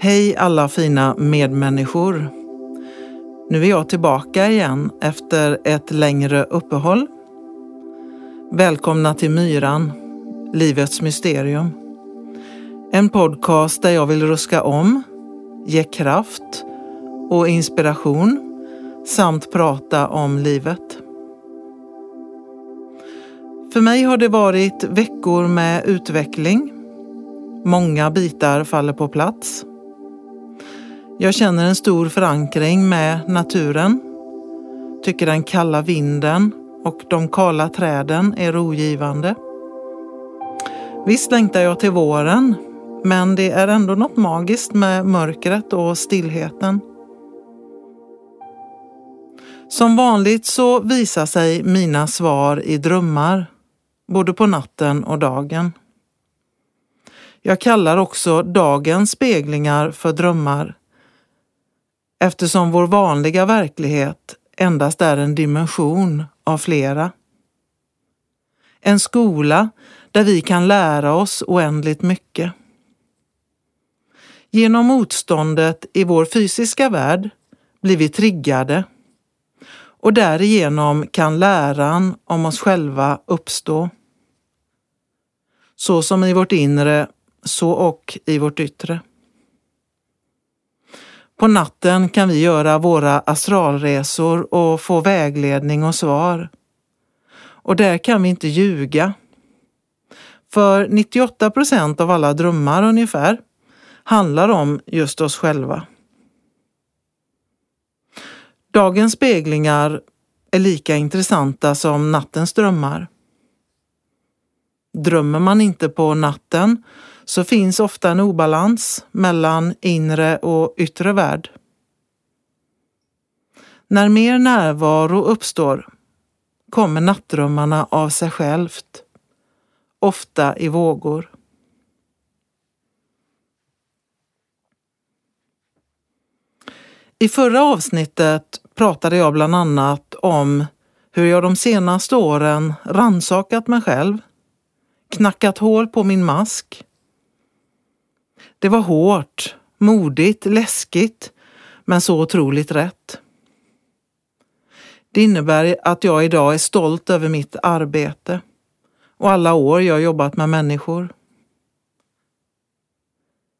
Hej alla fina medmänniskor. Nu är jag tillbaka igen efter ett längre uppehåll. Välkomna till Myran, Livets mysterium. En podcast där jag vill ruska om, ge kraft och inspiration samt prata om livet. För mig har det varit veckor med utveckling. Många bitar faller på plats. Jag känner en stor förankring med naturen. Tycker den kalla vinden och de kala träden är rogivande. Visst längtar jag till våren, men det är ändå något magiskt med mörkret och stillheten. Som vanligt så visar sig mina svar i drömmar, både på natten och dagen. Jag kallar också dagens speglingar för drömmar eftersom vår vanliga verklighet endast är en dimension av flera. En skola där vi kan lära oss oändligt mycket. Genom motståndet i vår fysiska värld blir vi triggade och därigenom kan läran om oss själva uppstå. Så som i vårt inre, så och i vårt yttre. På natten kan vi göra våra astralresor och få vägledning och svar. Och där kan vi inte ljuga. För 98 procent av alla drömmar ungefär handlar om just oss själva. Dagens speglingar är lika intressanta som nattens drömmar. Drömmer man inte på natten så finns ofta en obalans mellan inre och yttre värld. När mer närvaro uppstår kommer nattdrömmarna av sig självt, ofta i vågor. I förra avsnittet pratade jag bland annat om hur jag de senaste åren ransakat mig själv, knackat hål på min mask det var hårt, modigt, läskigt, men så otroligt rätt. Det innebär att jag idag är stolt över mitt arbete och alla år jag jobbat med människor.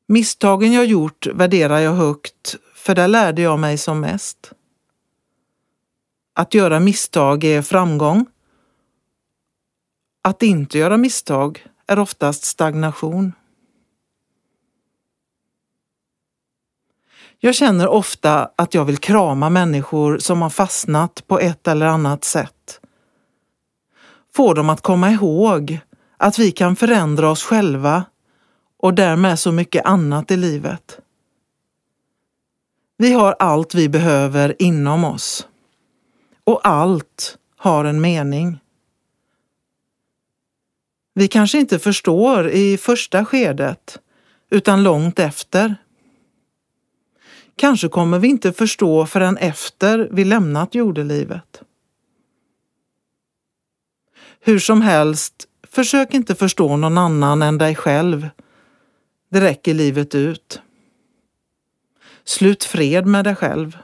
Misstagen jag gjort värderar jag högt, för där lärde jag mig som mest. Att göra misstag är framgång. Att inte göra misstag är oftast stagnation. Jag känner ofta att jag vill krama människor som har fastnat på ett eller annat sätt. Få dem att komma ihåg att vi kan förändra oss själva och därmed så mycket annat i livet. Vi har allt vi behöver inom oss. Och allt har en mening. Vi kanske inte förstår i första skedet, utan långt efter. Kanske kommer vi inte förstå förrän efter vi lämnat jordelivet. Hur som helst, försök inte förstå någon annan än dig själv. Det räcker livet ut. Slut fred med dig själv.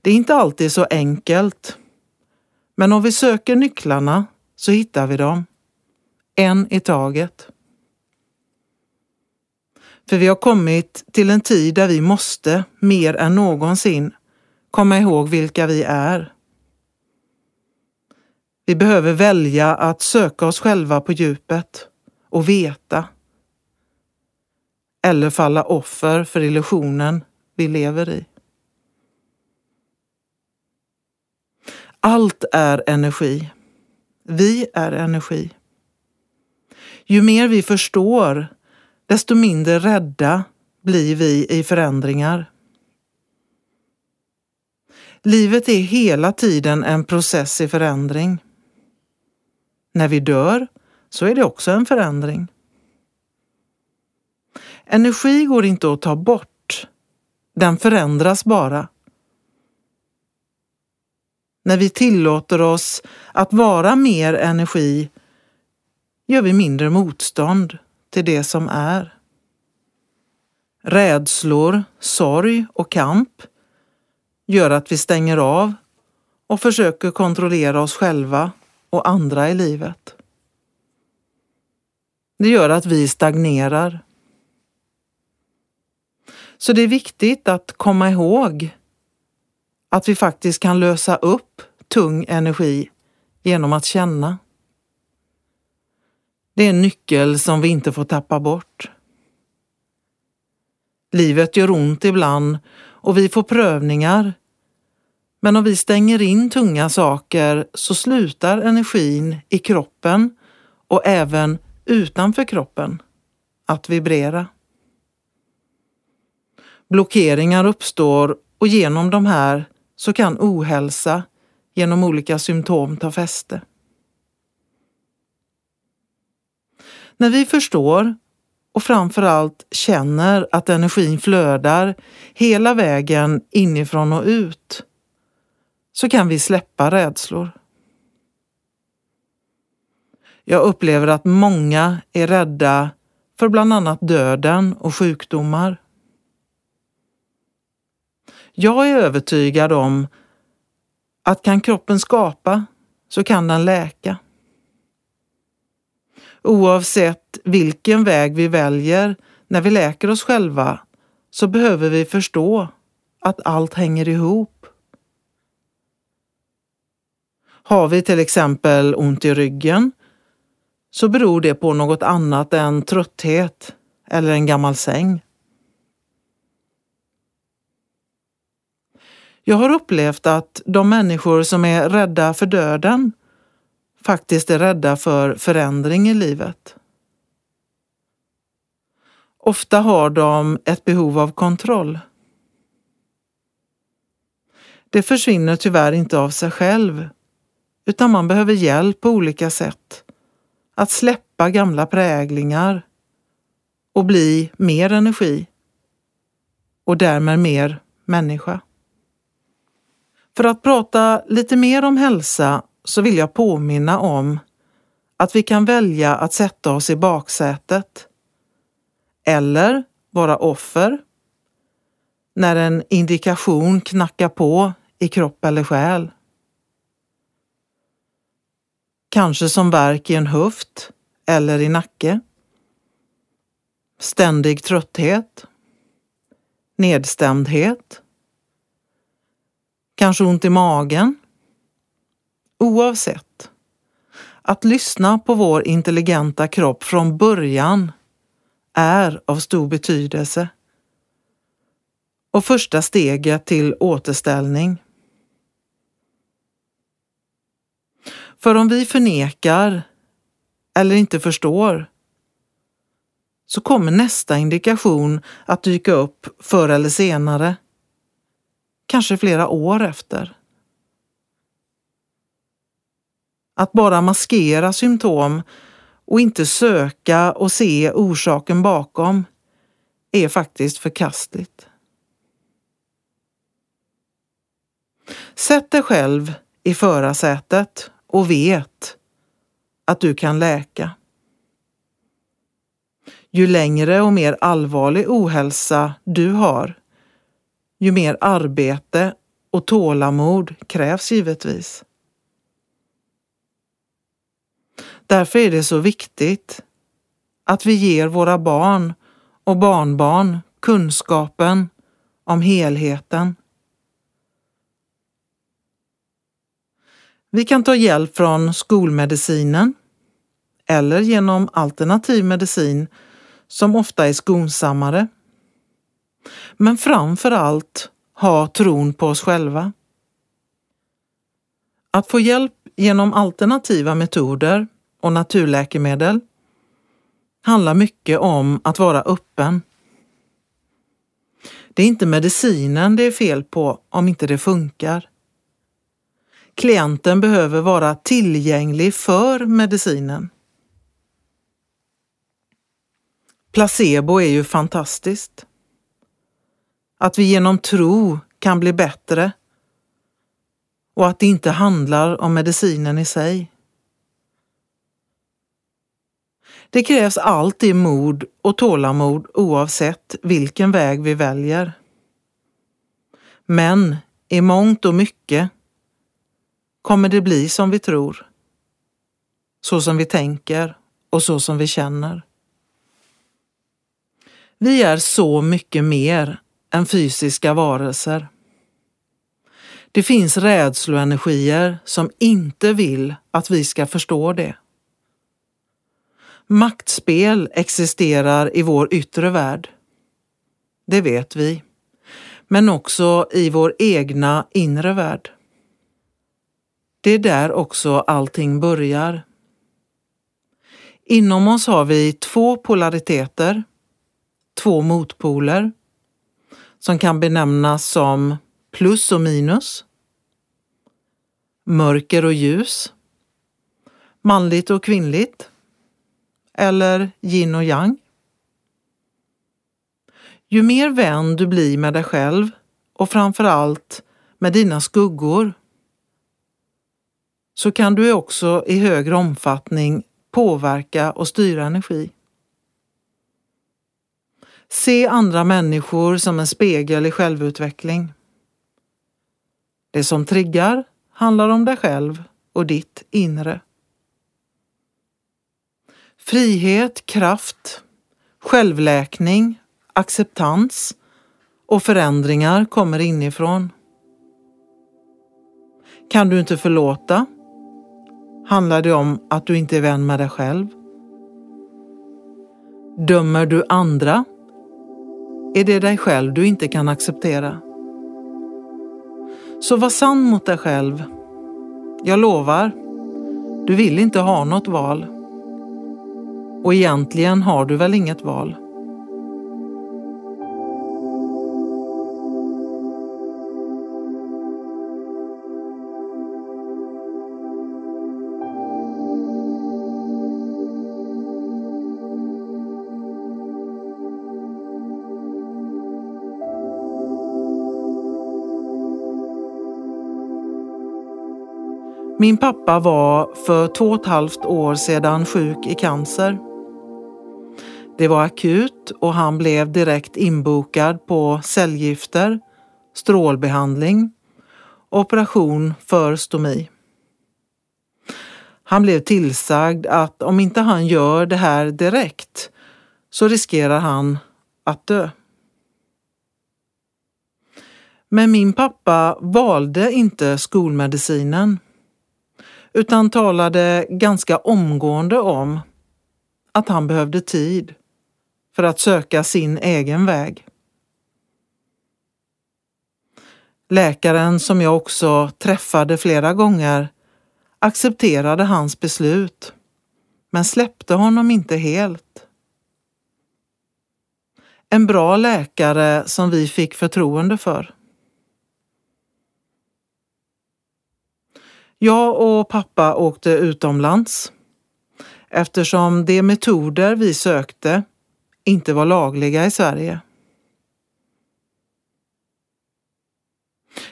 Det är inte alltid så enkelt. Men om vi söker nycklarna så hittar vi dem. En i taget. För vi har kommit till en tid där vi måste, mer än någonsin, komma ihåg vilka vi är. Vi behöver välja att söka oss själva på djupet och veta. Eller falla offer för illusionen vi lever i. Allt är energi. Vi är energi. Ju mer vi förstår desto mindre rädda blir vi i förändringar. Livet är hela tiden en process i förändring. När vi dör så är det också en förändring. Energi går inte att ta bort. Den förändras bara. När vi tillåter oss att vara mer energi gör vi mindre motstånd till det som är. Rädslor, sorg och kamp gör att vi stänger av och försöker kontrollera oss själva och andra i livet. Det gör att vi stagnerar. Så det är viktigt att komma ihåg att vi faktiskt kan lösa upp tung energi genom att känna. Det är en nyckel som vi inte får tappa bort. Livet gör ont ibland och vi får prövningar. Men om vi stänger in tunga saker så slutar energin i kroppen och även utanför kroppen att vibrera. Blockeringar uppstår och genom de här så kan ohälsa genom olika symptom ta fäste. När vi förstår och framförallt känner att energin flödar hela vägen inifrån och ut så kan vi släppa rädslor. Jag upplever att många är rädda för bland annat döden och sjukdomar. Jag är övertygad om att kan kroppen skapa så kan den läka. Oavsett vilken väg vi väljer när vi läker oss själva så behöver vi förstå att allt hänger ihop. Har vi till exempel ont i ryggen så beror det på något annat än trötthet eller en gammal säng. Jag har upplevt att de människor som är rädda för döden faktiskt är rädda för förändring i livet. Ofta har de ett behov av kontroll. Det försvinner tyvärr inte av sig själv, utan man behöver hjälp på olika sätt att släppa gamla präglingar och bli mer energi och därmed mer människa. För att prata lite mer om hälsa så vill jag påminna om att vi kan välja att sätta oss i baksätet eller vara offer när en indikation knackar på i kropp eller själ. Kanske som värk i en höft eller i nacke. Ständig trötthet. Nedstämdhet. Kanske ont i magen. Oavsett. Att lyssna på vår intelligenta kropp från början är av stor betydelse och första steget till återställning. För om vi förnekar eller inte förstår så kommer nästa indikation att dyka upp förr eller senare, kanske flera år efter. Att bara maskera symptom och inte söka och se orsaken bakom är faktiskt förkastligt. Sätt dig själv i förarsätet och vet att du kan läka. Ju längre och mer allvarlig ohälsa du har, ju mer arbete och tålamod krävs givetvis. Därför är det så viktigt att vi ger våra barn och barnbarn kunskapen om helheten. Vi kan ta hjälp från skolmedicinen eller genom alternativ medicin som ofta är skonsammare. Men framför allt ha tron på oss själva. Att få hjälp genom alternativa metoder och naturläkemedel handlar mycket om att vara öppen. Det är inte medicinen det är fel på om inte det funkar. Klienten behöver vara tillgänglig för medicinen. Placebo är ju fantastiskt. Att vi genom tro kan bli bättre och att det inte handlar om medicinen i sig. Det krävs alltid mod och tålamod oavsett vilken väg vi väljer. Men i mångt och mycket kommer det bli som vi tror. Så som vi tänker och så som vi känner. Vi är så mycket mer än fysiska varelser. Det finns rädsloenergier som inte vill att vi ska förstå det. Maktspel existerar i vår yttre värld. Det vet vi. Men också i vår egna inre värld. Det är där också allting börjar. Inom oss har vi två polariteter, två motpoler, som kan benämnas som plus och minus, mörker och ljus, manligt och kvinnligt eller yin och yang. Ju mer vän du blir med dig själv och framför allt med dina skuggor så kan du också i högre omfattning påverka och styra energi. Se andra människor som en spegel i självutveckling. Det som triggar handlar om dig själv och ditt inre. Frihet, kraft, självläkning, acceptans och förändringar kommer inifrån. Kan du inte förlåta? Handlar det om att du inte är vän med dig själv? Dömer du andra? Är det dig själv du inte kan acceptera? Så var sann mot dig själv. Jag lovar, du vill inte ha något val. Och egentligen har du väl inget val. Min pappa var för två och ett halvt år sedan sjuk i cancer. Det var akut och han blev direkt inbokad på cellgifter, strålbehandling och operation för stomi. Han blev tillsagd att om inte han gör det här direkt så riskerar han att dö. Men min pappa valde inte skolmedicinen utan talade ganska omgående om att han behövde tid för att söka sin egen väg. Läkaren som jag också träffade flera gånger accepterade hans beslut men släppte honom inte helt. En bra läkare som vi fick förtroende för. Jag och pappa åkte utomlands eftersom de metoder vi sökte inte var lagliga i Sverige.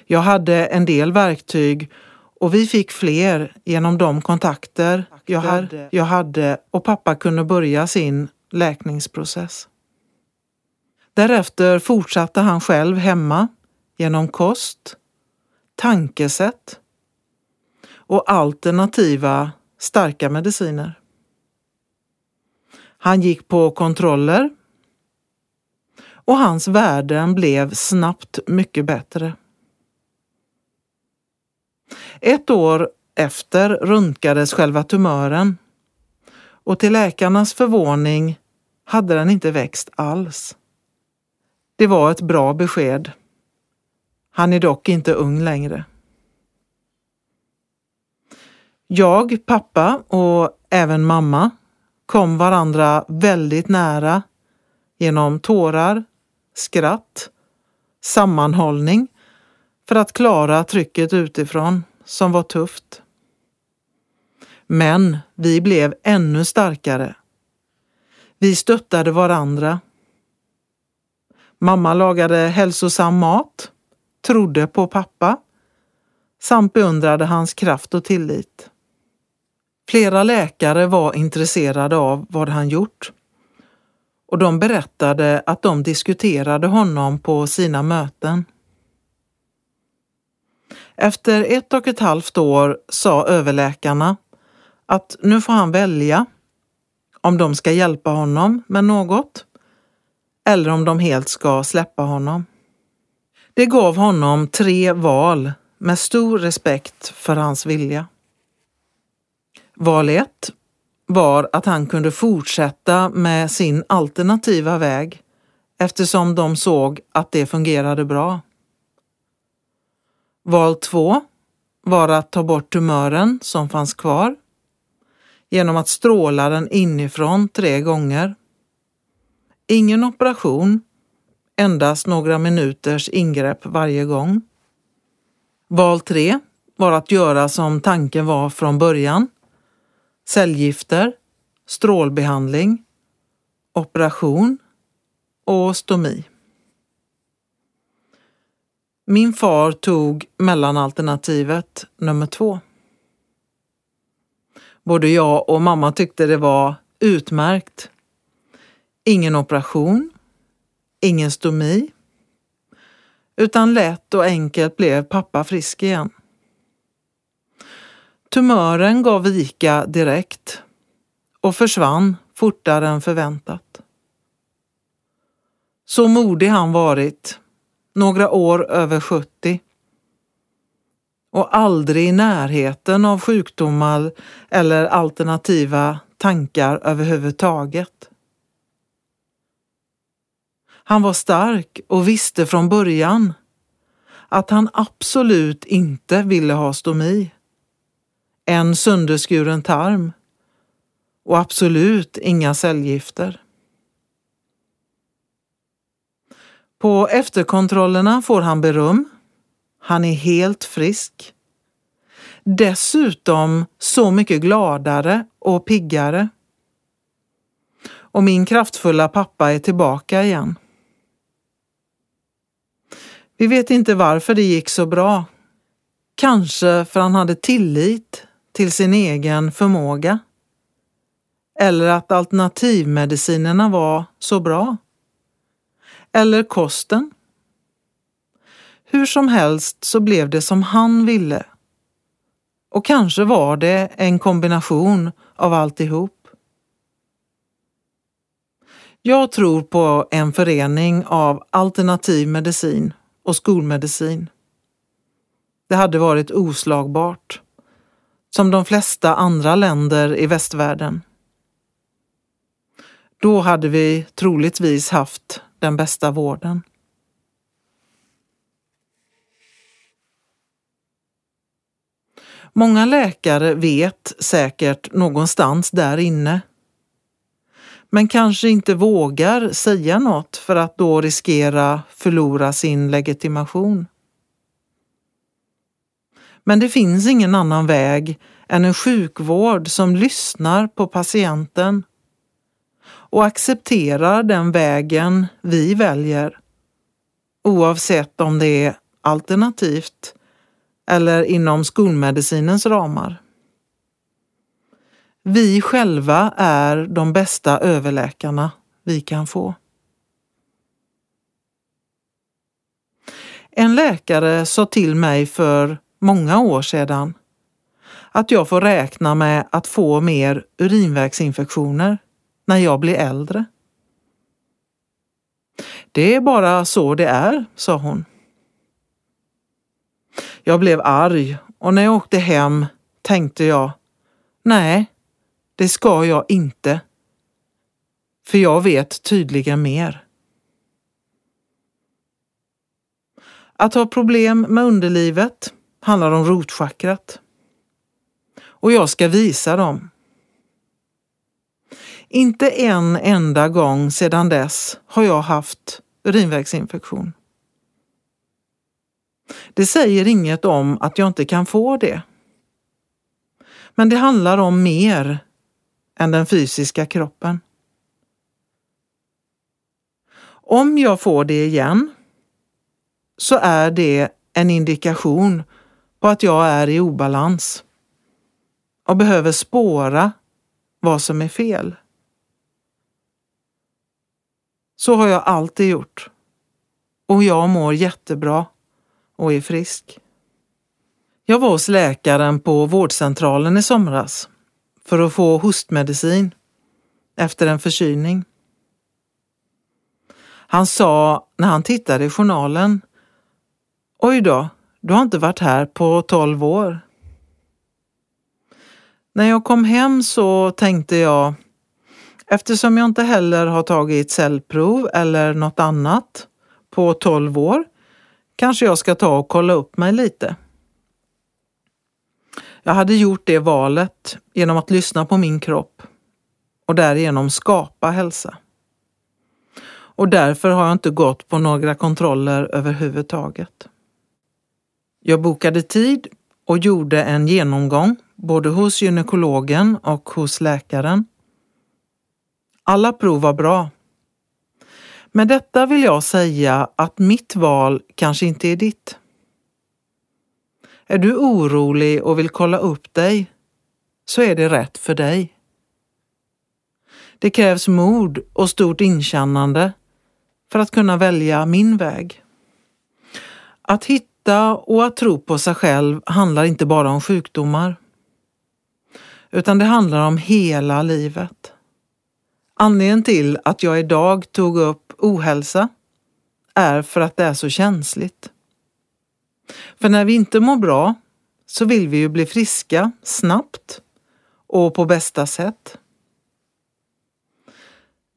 Jag hade en del verktyg och vi fick fler genom de kontakter jag hade, jag hade och pappa kunde börja sin läkningsprocess. Därefter fortsatte han själv hemma genom kost, tankesätt och alternativa starka mediciner. Han gick på kontroller och hans värden blev snabbt mycket bättre. Ett år efter röntgades själva tumören och till läkarnas förvåning hade den inte växt alls. Det var ett bra besked. Han är dock inte ung längre. Jag, pappa och även mamma kom varandra väldigt nära genom tårar, skratt, sammanhållning för att klara trycket utifrån som var tufft. Men vi blev ännu starkare. Vi stöttade varandra. Mamma lagade hälsosam mat, trodde på pappa samt beundrade hans kraft och tillit. Flera läkare var intresserade av vad han gjort och de berättade att de diskuterade honom på sina möten. Efter ett och ett halvt år sa överläkarna att nu får han välja om de ska hjälpa honom med något eller om de helt ska släppa honom. Det gav honom tre val med stor respekt för hans vilja. Val 1 var att han kunde fortsätta med sin alternativa väg eftersom de såg att det fungerade bra. Val 2 var att ta bort tumören som fanns kvar genom att stråla den inifrån tre gånger. Ingen operation, endast några minuters ingrepp varje gång. Val 3 var att göra som tanken var från början. Cellgifter, strålbehandling, operation och stomi. Min far tog mellanalternativet nummer två. Både jag och mamma tyckte det var utmärkt. Ingen operation, ingen stomi, utan lätt och enkelt blev pappa frisk igen. Tumören gav vika direkt och försvann fortare än förväntat. Så modig han varit, några år över 70 och aldrig i närheten av sjukdomar eller alternativa tankar överhuvudtaget. Han var stark och visste från början att han absolut inte ville ha stomi, en sönderskuren tarm och absolut inga cellgifter. På efterkontrollerna får han beröm. Han är helt frisk. Dessutom så mycket gladare och piggare. Och min kraftfulla pappa är tillbaka igen. Vi vet inte varför det gick så bra. Kanske för han hade tillit till sin egen förmåga. Eller att alternativmedicinerna var så bra. Eller kosten. Hur som helst så blev det som han ville. Och kanske var det en kombination av alltihop. Jag tror på en förening av alternativ medicin och skolmedicin. Det hade varit oslagbart, som de flesta andra länder i västvärlden. Då hade vi troligtvis haft den bästa vården. Många läkare vet säkert någonstans där inne men kanske inte vågar säga något för att då riskera förlora sin legitimation. Men det finns ingen annan väg än en sjukvård som lyssnar på patienten och accepterar den vägen vi väljer oavsett om det är alternativt eller inom skolmedicinens ramar. Vi själva är de bästa överläkarna vi kan få. En läkare sa till mig för många år sedan att jag får räkna med att få mer urinvägsinfektioner när jag blir äldre. Det är bara så det är, sa hon. Jag blev arg och när jag åkte hem tänkte jag, nej, det ska jag inte. För jag vet tydligen mer. Att ha problem med underlivet handlar om rotchakrat. Och jag ska visa dem. Inte en enda gång sedan dess har jag haft urinvägsinfektion. Det säger inget om att jag inte kan få det. Men det handlar om mer än den fysiska kroppen. Om jag får det igen så är det en indikation på att jag är i obalans. och behöver spåra vad som är fel. Så har jag alltid gjort. Och jag mår jättebra och är frisk. Jag var hos läkaren på vårdcentralen i somras för att få hostmedicin efter en förkylning. Han sa när han tittade i journalen Oj då, du har inte varit här på tolv år. När jag kom hem så tänkte jag, eftersom jag inte heller har tagit cellprov eller något annat på tolv år, kanske jag ska ta och kolla upp mig lite. Jag hade gjort det valet genom att lyssna på min kropp och därigenom skapa hälsa. Och därför har jag inte gått på några kontroller överhuvudtaget. Jag bokade tid och gjorde en genomgång både hos gynekologen och hos läkaren. Alla prov var bra. Med detta vill jag säga att mitt val kanske inte är ditt. Är du orolig och vill kolla upp dig så är det rätt för dig. Det krävs mod och stort inkännande för att kunna välja min väg. Att hitta och att tro på sig själv handlar inte bara om sjukdomar. Utan det handlar om hela livet. Anledningen till att jag idag tog upp ohälsa är för att det är så känsligt. För när vi inte mår bra så vill vi ju bli friska snabbt och på bästa sätt.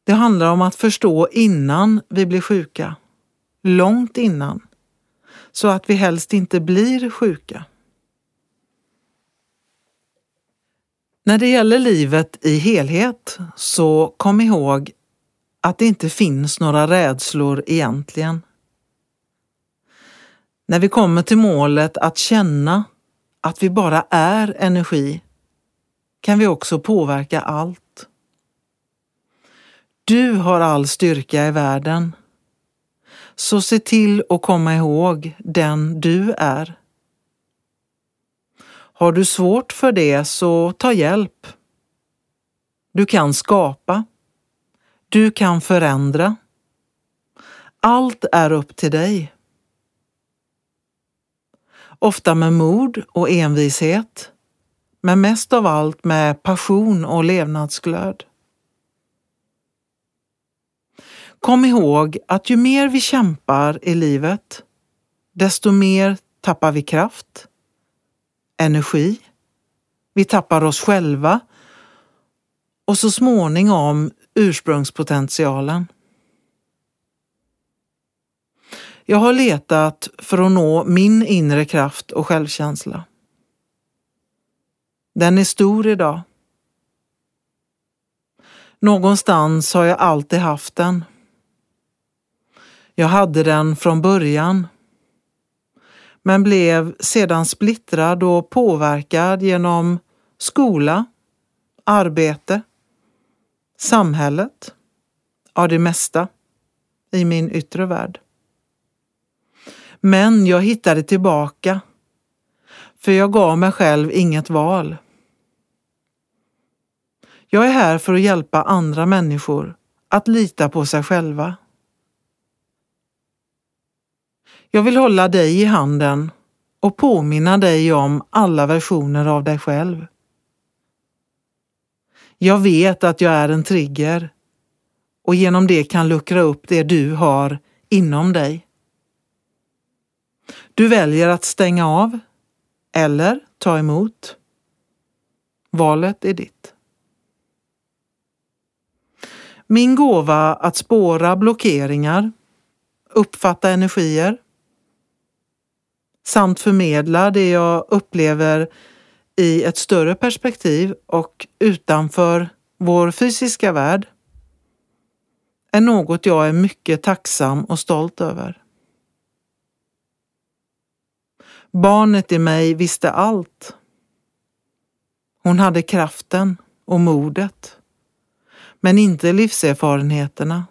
Det handlar om att förstå innan vi blir sjuka, långt innan, så att vi helst inte blir sjuka. När det gäller livet i helhet så kom ihåg att det inte finns några rädslor egentligen. När vi kommer till målet att känna att vi bara är energi kan vi också påverka allt. Du har all styrka i världen. Så se till att komma ihåg den du är. Har du svårt för det så ta hjälp. Du kan skapa. Du kan förändra. Allt är upp till dig. Ofta med mod och envishet, men mest av allt med passion och levnadsglöd. Kom ihåg att ju mer vi kämpar i livet, desto mer tappar vi kraft, energi, vi tappar oss själva och så småningom ursprungspotentialen. Jag har letat för att nå min inre kraft och självkänsla. Den är stor idag. Någonstans har jag alltid haft den. Jag hade den från början men blev sedan splittrad och påverkad genom skola, arbete, samhället, ja det mesta i min yttre värld. Men jag hittade tillbaka, för jag gav mig själv inget val. Jag är här för att hjälpa andra människor att lita på sig själva. Jag vill hålla dig i handen och påminna dig om alla versioner av dig själv. Jag vet att jag är en trigger och genom det kan luckra upp det du har inom dig. Du väljer att stänga av eller ta emot. Valet är ditt. Min gåva att spåra blockeringar, uppfatta energier samt förmedla det jag upplever i ett större perspektiv och utanför vår fysiska värld är något jag är mycket tacksam och stolt över. Barnet i mig visste allt. Hon hade kraften och modet, men inte livserfarenheterna.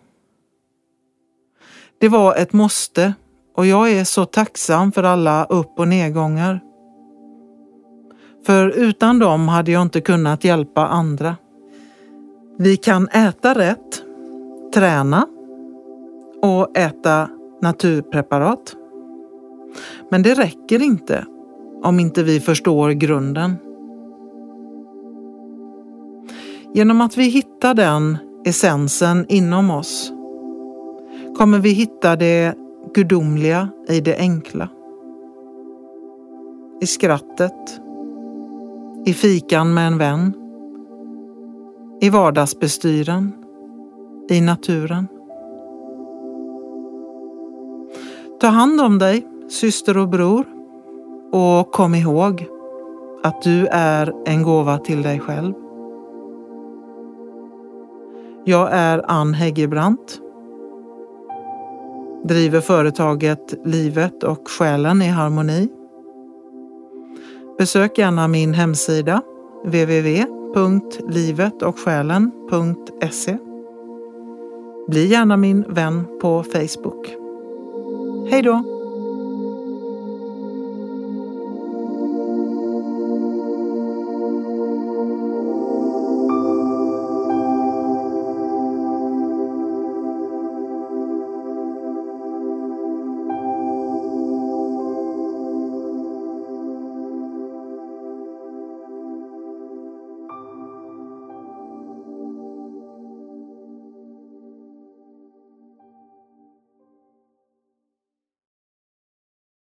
Det var ett måste och jag är så tacksam för alla upp och nedgångar. För utan dem hade jag inte kunnat hjälpa andra. Vi kan äta rätt, träna och äta naturpreparat. Men det räcker inte om inte vi förstår grunden. Genom att vi hittar den essensen inom oss kommer vi hitta det gudomliga i det enkla. I skrattet, i fikan med en vän, i vardagsbestyren, i naturen. Ta hand om dig, syster och bror, och kom ihåg att du är en gåva till dig själv. Jag är Ann Heggebrant. Driver företaget Livet och själen i harmoni. Besök gärna min hemsida www.livetochsjälen.se. Bli gärna min vän på Facebook. Hej då!